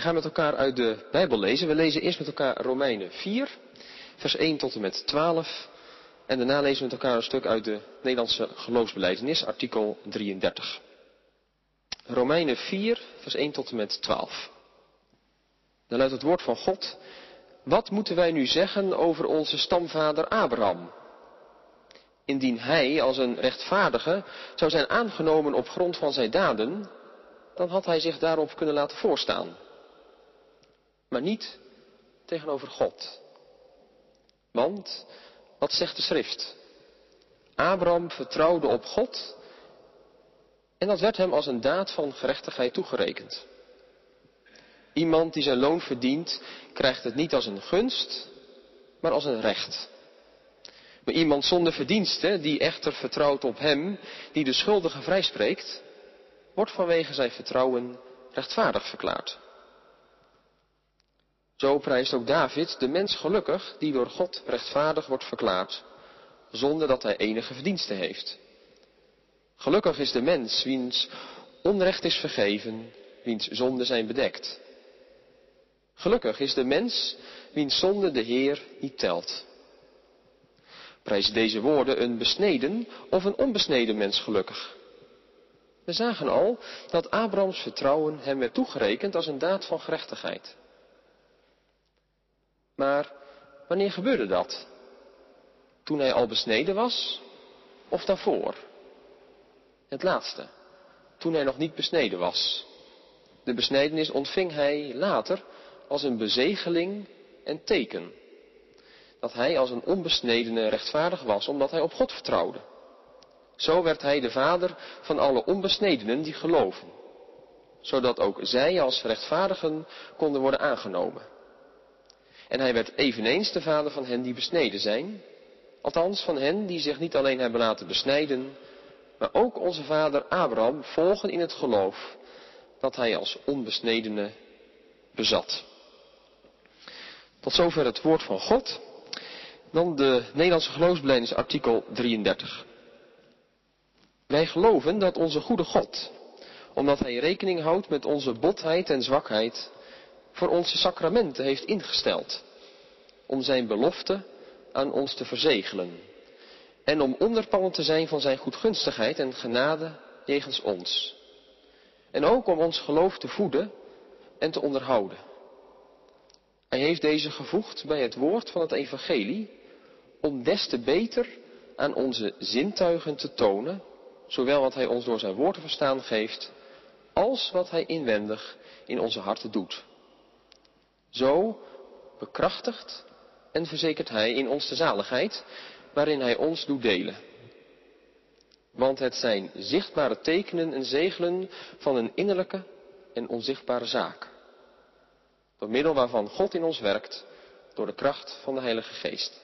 Wij gaan met elkaar uit de Bijbel lezen. We lezen eerst met elkaar Romeinen 4, vers 1 tot en met 12. En daarna lezen we met elkaar een stuk uit de Nederlandse geloofsbeleidenis, artikel 33. Romeinen 4, vers 1 tot en met 12. Dan luidt het woord van God. Wat moeten wij nu zeggen over onze stamvader Abraham? Indien hij als een rechtvaardige zou zijn aangenomen op grond van zijn daden, dan had hij zich daarop kunnen laten voorstaan. Maar niet tegenover God. Want, wat zegt de schrift? Abraham vertrouwde op God en dat werd hem als een daad van gerechtigheid toegerekend. Iemand die zijn loon verdient, krijgt het niet als een gunst, maar als een recht. Maar iemand zonder verdiensten, die echter vertrouwt op hem, die de schuldige vrijspreekt, wordt vanwege zijn vertrouwen rechtvaardig verklaard. Zo prijst ook David de mens gelukkig die door God rechtvaardig wordt verklaard, zonder dat hij enige verdiensten heeft. Gelukkig is de mens wiens onrecht is vergeven, wiens zonden zijn bedekt. Gelukkig is de mens wiens zonde de Heer niet telt. Prijs deze woorden een besneden of een onbesneden mens gelukkig. We zagen al dat Abrahams vertrouwen hem werd toegerekend als een daad van gerechtigheid. Maar wanneer gebeurde dat? Toen hij al besneden was of daarvoor? Het laatste, toen hij nog niet besneden was. De besnijdenis ontving hij later als een bezegeling en teken. Dat hij als een onbesnedene rechtvaardig was, omdat hij op God vertrouwde. Zo werd hij de vader van alle onbesnedenen die geloven, zodat ook zij als rechtvaardigen konden worden aangenomen. En hij werd eveneens de vader van hen die besneden zijn, althans van hen die zich niet alleen hebben laten besnijden, maar ook onze vader Abraham volgen in het geloof dat hij als onbesnedene bezat. Tot zover het woord van God. Dan de Nederlandse geloofsbelijdenis artikel 33. Wij geloven dat onze goede God, omdat Hij rekening houdt met onze botheid en zwakheid, voor onze sacramenten heeft ingesteld, om Zijn belofte aan ons te verzegelen en om onderpanden te zijn van Zijn goedgunstigheid en genade jegens ons. En ook om ons geloof te voeden en te onderhouden. Hij heeft deze gevoegd bij het woord van het evangelie, om des te beter aan onze zintuigen te tonen, zowel wat Hij ons door zijn woord te verstaan geeft, als wat Hij inwendig in onze harten doet. Zo bekrachtigt en verzekert Hij in ons de zaligheid, waarin Hij ons doet delen. Want het zijn zichtbare tekenen en zegelen van een innerlijke en onzichtbare zaak. Door middel waarvan God in ons werkt, door de kracht van de Heilige Geest.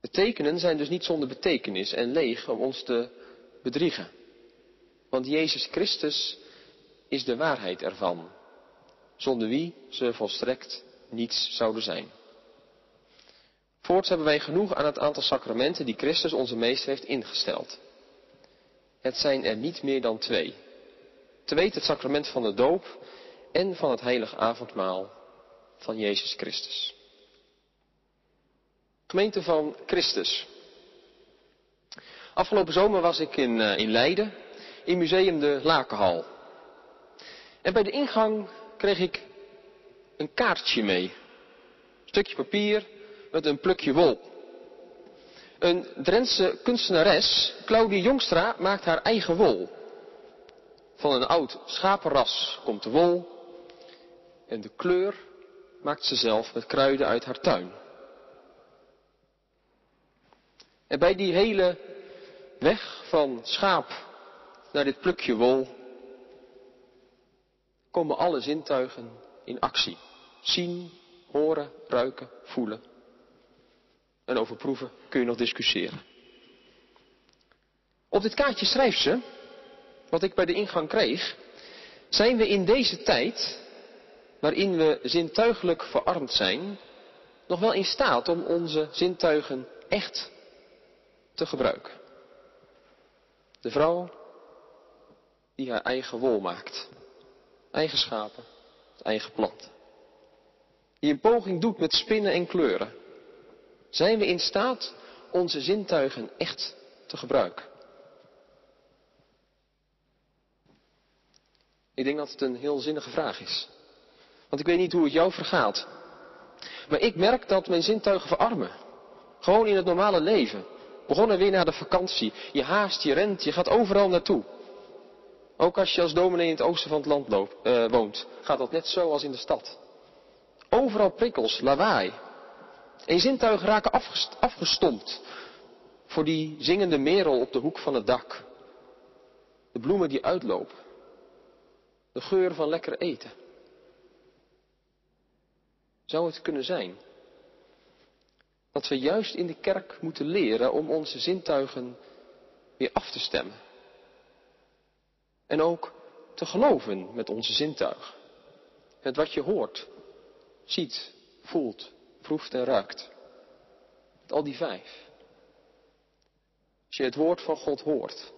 De tekenen zijn dus niet zonder betekenis en leeg om ons te bedriegen. Want Jezus Christus is de waarheid ervan, zonder wie ze volstrekt niets zouden zijn. Voorts hebben wij genoeg aan het aantal sacramenten die Christus onze meester heeft ingesteld. Het zijn er niet meer dan twee. Te weten het sacrament van de doop en van het heilige avondmaal van Jezus Christus. Gemeente van Christus. Afgelopen zomer was ik in, uh, in Leiden, in Museum de Lakenhal. En bij de ingang kreeg ik een kaartje mee. Een stukje papier met een plukje wol. Een Drentse kunstenares, Claudie Jongstra, maakt haar eigen wol. Van een oud schapenras komt de wol en de kleur maakt ze zelf met kruiden uit haar tuin. En bij die hele weg van schaap naar dit plukje wol komen alle zintuigen in actie. Zien, horen, ruiken, voelen. En over proeven kun je nog discussiëren. Op dit kaartje schrijft ze, wat ik bij de ingang kreeg, zijn we in deze tijd, waarin we zintuigelijk verarmd zijn, nog wel in staat om onze zintuigen echt te gebruiken. De vrouw die haar eigen wol maakt eigen schapen, eigen planten. Die een poging doet met spinnen en kleuren. Zijn we in staat onze zintuigen echt te gebruiken? Ik denk dat het een heel zinnige vraag is. Want ik weet niet hoe het jou vergaat. Maar ik merk dat mijn zintuigen verarmen. Gewoon in het normale leven. Begonnen weer na de vakantie. Je haast, je rent, je gaat overal naartoe. Ook als je als dominee in het oosten van het land loopt, uh, woont, gaat dat net zo als in de stad. Overal prikkels, lawaai. En je zintuigen raken afgestompt voor die zingende merel op de hoek van het dak. De bloemen die uitlopen. De geur van lekker eten. Zou het kunnen zijn dat we juist in de kerk moeten leren om onze zintuigen weer af te stemmen? En ook te geloven met onze zintuigen. Met wat je hoort, ziet, voelt, proeft en ruikt. Met al die vijf. Als je het woord van God hoort.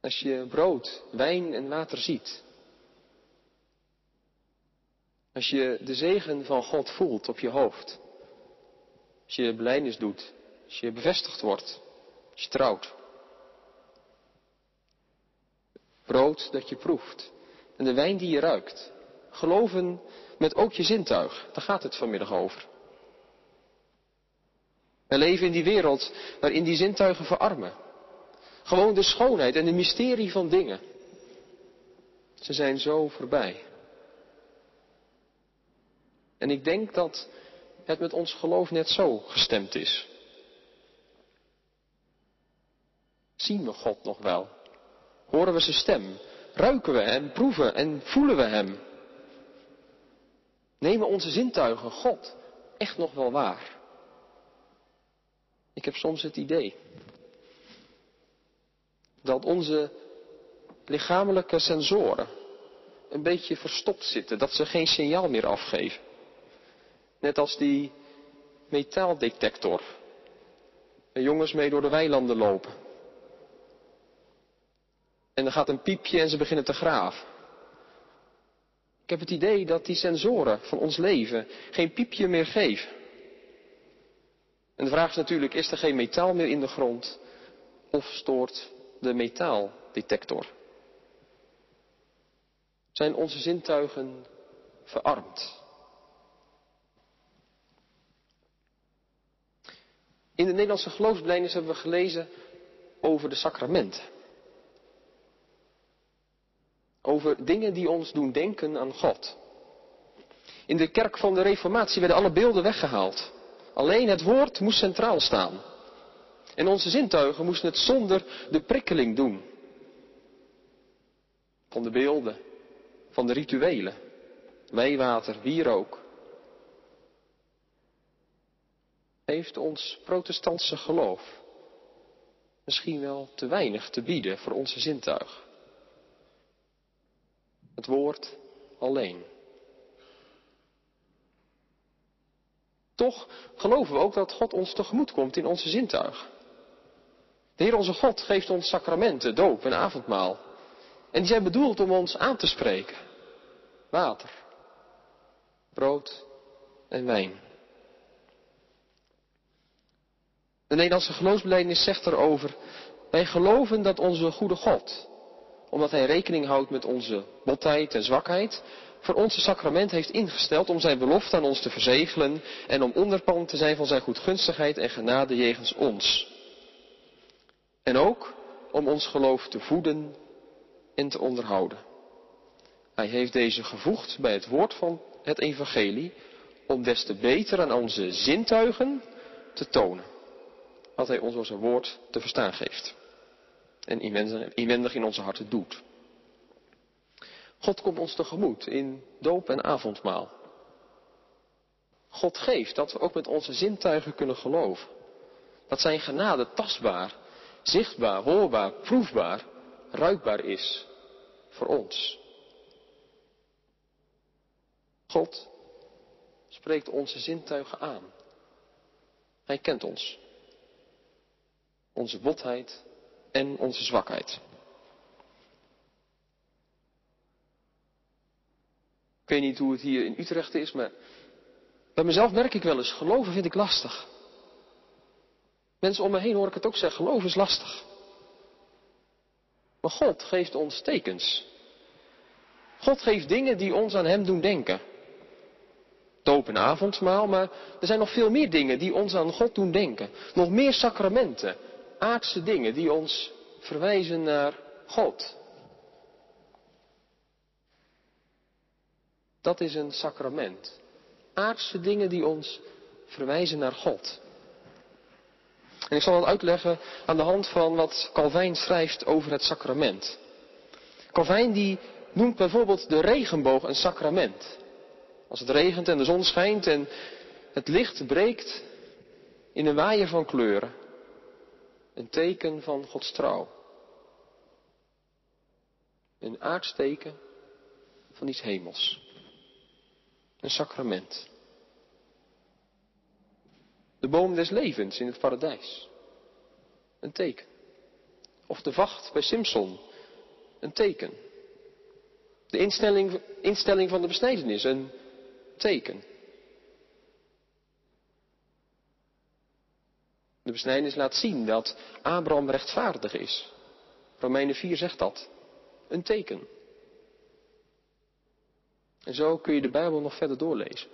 Als je brood, wijn en water ziet. Als je de zegen van God voelt op je hoofd. Als je belijdenis doet. Als je bevestigd wordt. Als je trouwt. Brood dat je proeft. En de wijn die je ruikt. Geloven met ook je zintuig. Daar gaat het vanmiddag over. We leven in die wereld waarin die zintuigen verarmen. Gewoon de schoonheid en de mysterie van dingen. Ze zijn zo voorbij. En ik denk dat het met ons geloof net zo gestemd is. Zien we God nog wel? Horen we zijn stem? Ruiken we hem, proeven en voelen we hem? Nemen onze zintuigen God echt nog wel waar? Ik heb soms het idee dat onze lichamelijke sensoren een beetje verstopt zitten, dat ze geen signaal meer afgeven. Net als die metaaldetector. Waar jongens mee door de weilanden lopen. En er gaat een piepje en ze beginnen te graven. Ik heb het idee dat die sensoren van ons leven geen piepje meer geven. En de vraag is natuurlijk, is er geen metaal meer in de grond? Of stoort de metaaldetector? Zijn onze zintuigen verarmd? In de Nederlandse geloofsbelijdenis hebben we gelezen over de sacramenten. Over dingen die ons doen denken aan God. In de kerk van de Reformatie werden alle beelden weggehaald. Alleen het woord moest centraal staan. En onze zintuigen moesten het zonder de prikkeling doen. Van de beelden, van de rituelen, wijwater, wierook. Heeft ons protestantse geloof misschien wel te weinig te bieden voor onze zintuigen? Het woord alleen. Toch geloven we ook dat God ons tegemoet komt in onze zintuigen. De Heer onze God geeft ons sacramenten, doop en avondmaal. En die zijn bedoeld om ons aan te spreken. Water, brood en wijn. De Nederlandse geloofsbelijdenis zegt erover, wij geloven dat onze goede God, omdat Hij rekening houdt met onze botheid en zwakheid, voor ons een sacrament heeft ingesteld om zijn belofte aan ons te verzegelen en om onderpand te zijn van zijn goedgunstigheid en genade jegens ons. En ook om ons geloof te voeden en te onderhouden. Hij heeft deze gevoegd bij het woord van het evangelie om des te beter aan onze zintuigen te tonen wat hij ons door zijn woord te verstaan geeft. En inwendig in onze harten doet. God komt ons tegemoet in doop en avondmaal. God geeft dat we ook met onze zintuigen kunnen geloven. Dat zijn genade tastbaar, zichtbaar, hoorbaar, proefbaar, ruikbaar is voor ons. God spreekt onze zintuigen aan. Hij kent ons. Onze botheid en onze zwakheid. Ik weet niet hoe het hier in Utrecht is, maar bij mezelf merk ik wel eens, geloven vind ik lastig. Mensen om me heen hoor ik het ook zeggen, geloven is lastig. Maar God geeft ons tekens. God geeft dingen die ons aan Hem doen denken. En avondmaal, maar er zijn nog veel meer dingen die ons aan God doen denken. Nog meer sacramenten, aardse dingen die ons verwijzen naar God. Dat is een sacrament. Aardse dingen die ons verwijzen naar God. En ik zal dat uitleggen aan de hand van wat Calvijn schrijft over het sacrament. Calvijn die noemt bijvoorbeeld de regenboog een sacrament. Als het regent en de zon schijnt en het licht breekt in een waaier van kleuren. Een teken van Gods trouw. Een aardsteken van iets hemels. Een sacrament. De boom des levens in het paradijs. Een teken. Of de vacht bij Simpson. Een teken. De instelling, instelling van de besnijdenis. Een teken. De besnijdenis laat zien dat Abraham rechtvaardig is. Romeinen 4 zegt dat. Een teken. En zo kun je de Bijbel nog verder doorlezen.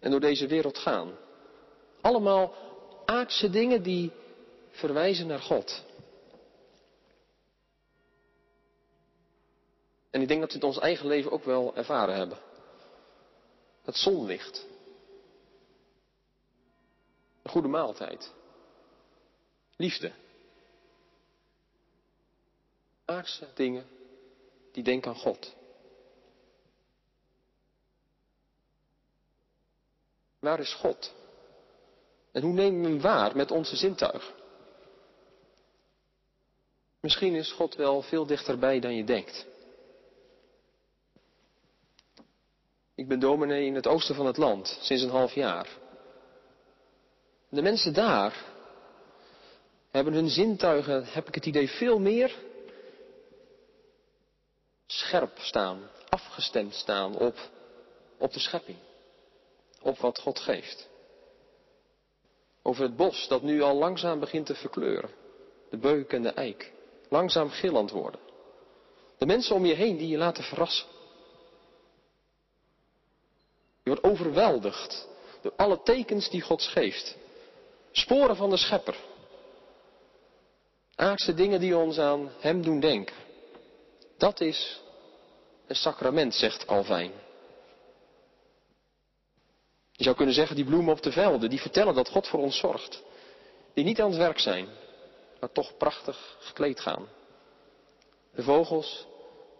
En door deze wereld gaan. Allemaal aardse dingen die verwijzen naar God. En ik denk dat we het in ons eigen leven ook wel ervaren hebben. Het zonlicht. Een goede maaltijd. Liefde. Aardse dingen die denken aan God. Waar is God? En hoe nemen we hem waar met onze zintuig? Misschien is God wel veel dichterbij dan je denkt. Ik ben dominee in het oosten van het land sinds een half jaar. De mensen daar hebben hun zintuigen, heb ik het idee, veel meer scherp staan, afgestemd staan op, op de schepping, op wat God geeft. Over het bos dat nu al langzaam begint te verkleuren, de beuk en de eik, langzaam gillend worden. De mensen om je heen die je laten verrassen. Je wordt overweldigd door alle tekens die God geeft. Sporen van de schepper. Aardse dingen die ons aan Hem doen denken. Dat is een sacrament, zegt Calvijn. Je zou kunnen zeggen, die bloemen op de velden, die vertellen dat God voor ons zorgt. Die niet aan het werk zijn, maar toch prachtig gekleed gaan. De vogels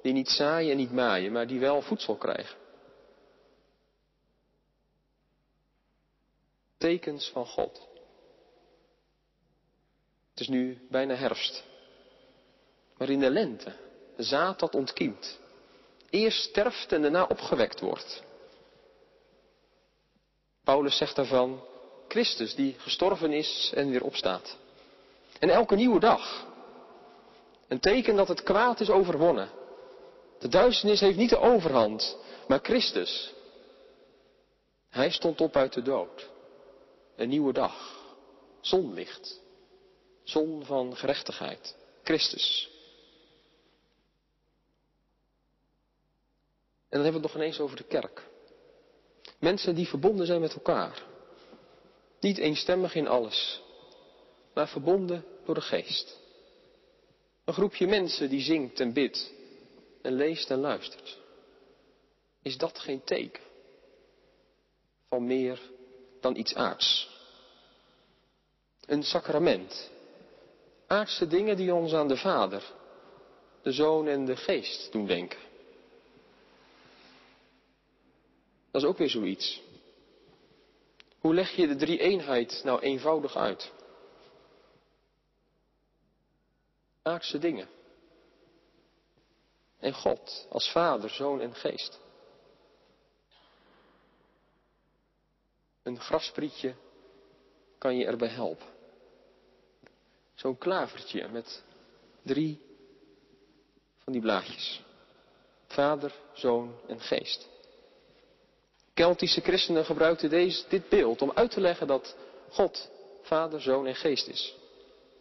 die niet zaaien en niet maaien, maar die wel voedsel krijgen. Tekens van God. Het is nu bijna herfst. Maar in de lente, zaad dat ontkiemt, eerst sterft en daarna opgewekt wordt. Paulus zegt daarvan, Christus die gestorven is en weer opstaat. En elke nieuwe dag, een teken dat het kwaad is overwonnen. De duisternis heeft niet de overhand, maar Christus. Hij stond op uit de dood. Een nieuwe dag. Zonlicht. Zon van gerechtigheid. Christus. En dan hebben we het nog ineens over de kerk. Mensen die verbonden zijn met elkaar. Niet eenstemmig in alles, maar verbonden door de geest. Een groepje mensen die zingt en bidt en leest en luistert. Is dat geen teken van meer dan iets aards? Een sacrament. Aardse dingen die ons aan de Vader, de Zoon en de Geest doen denken. Dat is ook weer zoiets. Hoe leg je de drie eenheid nou eenvoudig uit? Aardse dingen. En God als Vader, Zoon en Geest. Een grasprietje kan je erbij helpen. Zo'n klavertje met drie van die blaadjes. Vader, Zoon en Geest. Keltische christenen gebruikten deze, dit beeld om uit te leggen dat God Vader, Zoon en Geest is.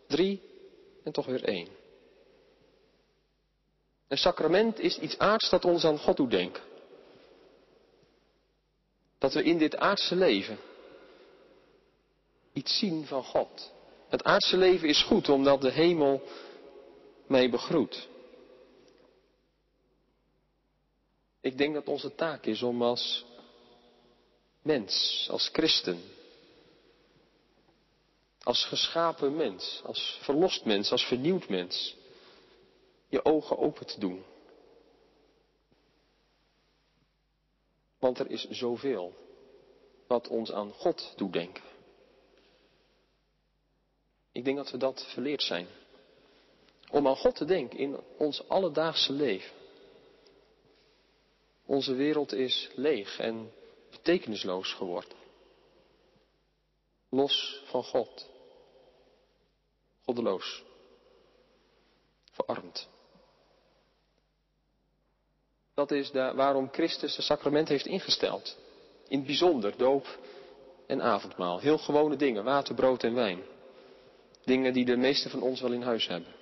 Drie en toch weer één. Een sacrament is iets aards dat ons aan God doet denken. Dat we in dit aardse leven iets zien van God. Het aardse leven is goed omdat de hemel mij begroet. Ik denk dat onze taak is om als mens, als christen, als geschapen mens, als verlost mens, als vernieuwd mens, je ogen open te doen. Want er is zoveel wat ons aan God doet denken. Ik denk dat we dat verleerd zijn. Om aan God te denken in ons alledaagse leven. Onze wereld is leeg en betekenisloos geworden. Los van God. Goddeloos. Verarmd. Dat is de, waarom Christus het sacrament heeft ingesteld. In het bijzonder doop en avondmaal. Heel gewone dingen, water, brood en wijn. Dingen die de meesten van ons wel in huis hebben.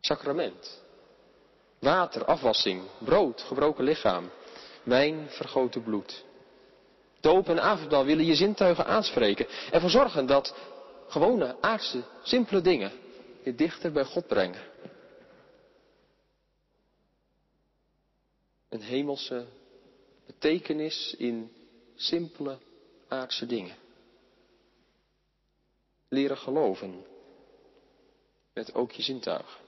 Sacrament. Water, afwassing, brood, gebroken lichaam, wijn, vergoten bloed. Doop en avondmaal willen je zintuigen aanspreken. Ervoor zorgen dat gewone, aardse, simpele dingen je dichter bij God brengen. Een hemelse betekenis in simpele aardse dingen. Leren geloven met ook je zintuigen.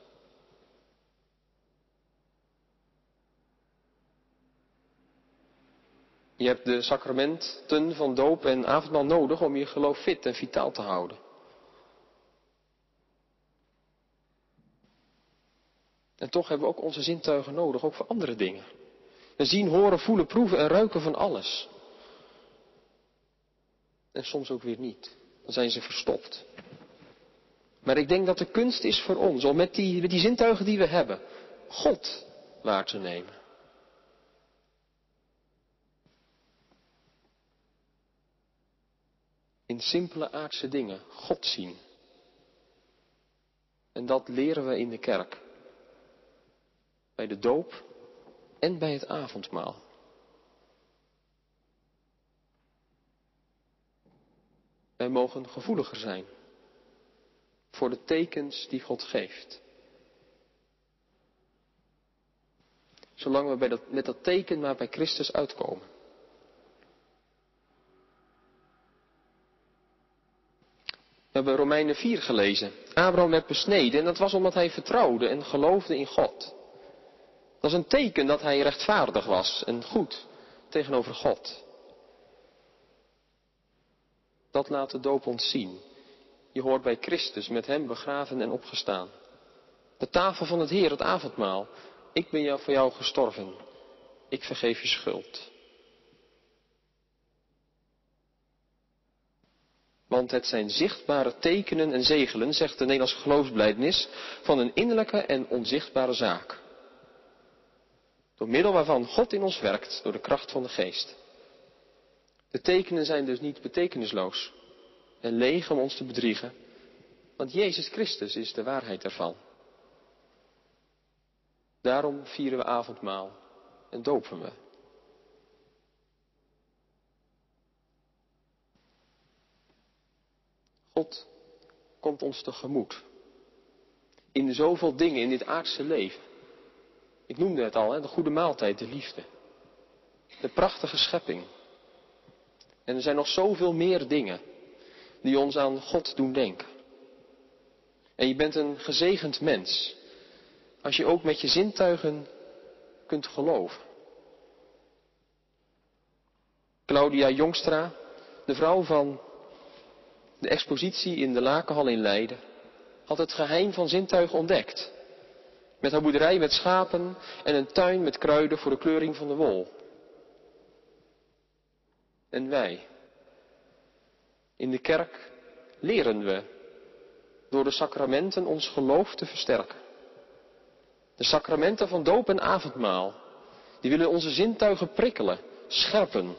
Je hebt de sacramenten van doop en avondmaal nodig om je geloof fit en vitaal te houden. En toch hebben we ook onze zintuigen nodig, ook voor andere dingen. We zien, horen, voelen, proeven en ruiken van alles. En soms ook weer niet. Dan zijn ze verstopt. Maar ik denk dat de kunst is voor ons om met die, die zintuigen die we hebben, God waar te nemen. in simpele aardse dingen God zien. En dat leren we in de kerk. Bij de doop en bij het avondmaal. Wij mogen gevoeliger zijn voor de tekens die God geeft. Zolang we bij dat, met dat teken maar bij Christus uitkomen. We hebben Romeinen 4 gelezen. Abraham werd besneden en dat was omdat hij vertrouwde en geloofde in God. Dat is een teken dat hij rechtvaardig was en goed tegenover God. Dat laat de doop ons zien. Je hoort bij Christus met hem begraven en opgestaan. De tafel van het Heer, het avondmaal. Ik ben jou voor jou gestorven. Ik vergeef je schuld. Want het zijn zichtbare tekenen en zegelen, zegt de Nederlandse geloofsbelijdenis, van een innerlijke en onzichtbare zaak. Door middel waarvan God in ons werkt, door de kracht van de geest. De tekenen zijn dus niet betekenisloos en leeg om ons te bedriegen, want Jezus Christus is de waarheid ervan. Daarom vieren we avondmaal en dopen we. God komt ons tegemoet. In zoveel dingen in dit aardse leven. Ik noemde het al, hè, de goede maaltijd, de liefde. De prachtige schepping. En er zijn nog zoveel meer dingen die ons aan God doen denken. En je bent een gezegend mens als je ook met je zintuigen kunt geloven. Claudia Jongstra, de vrouw van de expositie in de Lakenhal in Leiden, had het geheim van zintuigen ontdekt. Met haar boerderij met schapen en een tuin met kruiden voor de kleuring van de wol. En wij, in de kerk, leren we door de sacramenten ons geloof te versterken. De sacramenten van doop en avondmaal Die willen onze zintuigen prikkelen, scherpen.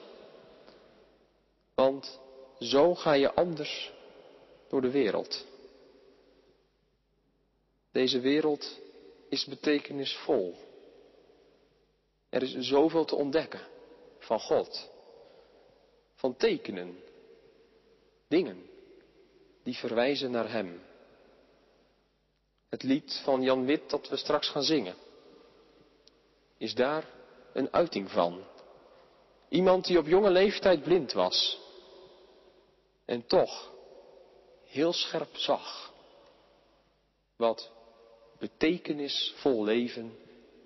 Want zo ga je anders door de wereld. Deze wereld is betekenisvol. Er is zoveel te ontdekken van God, van tekenen, dingen die verwijzen naar Hem. Het lied van Jan Wit dat we straks gaan zingen, is daar een uiting van. Iemand die op jonge leeftijd blind was en toch heel scherp zag wat betekenisvol leven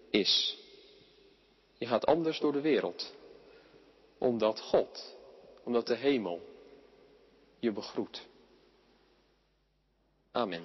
is. Je gaat anders door de wereld, omdat God, omdat de hemel je begroet. Amen.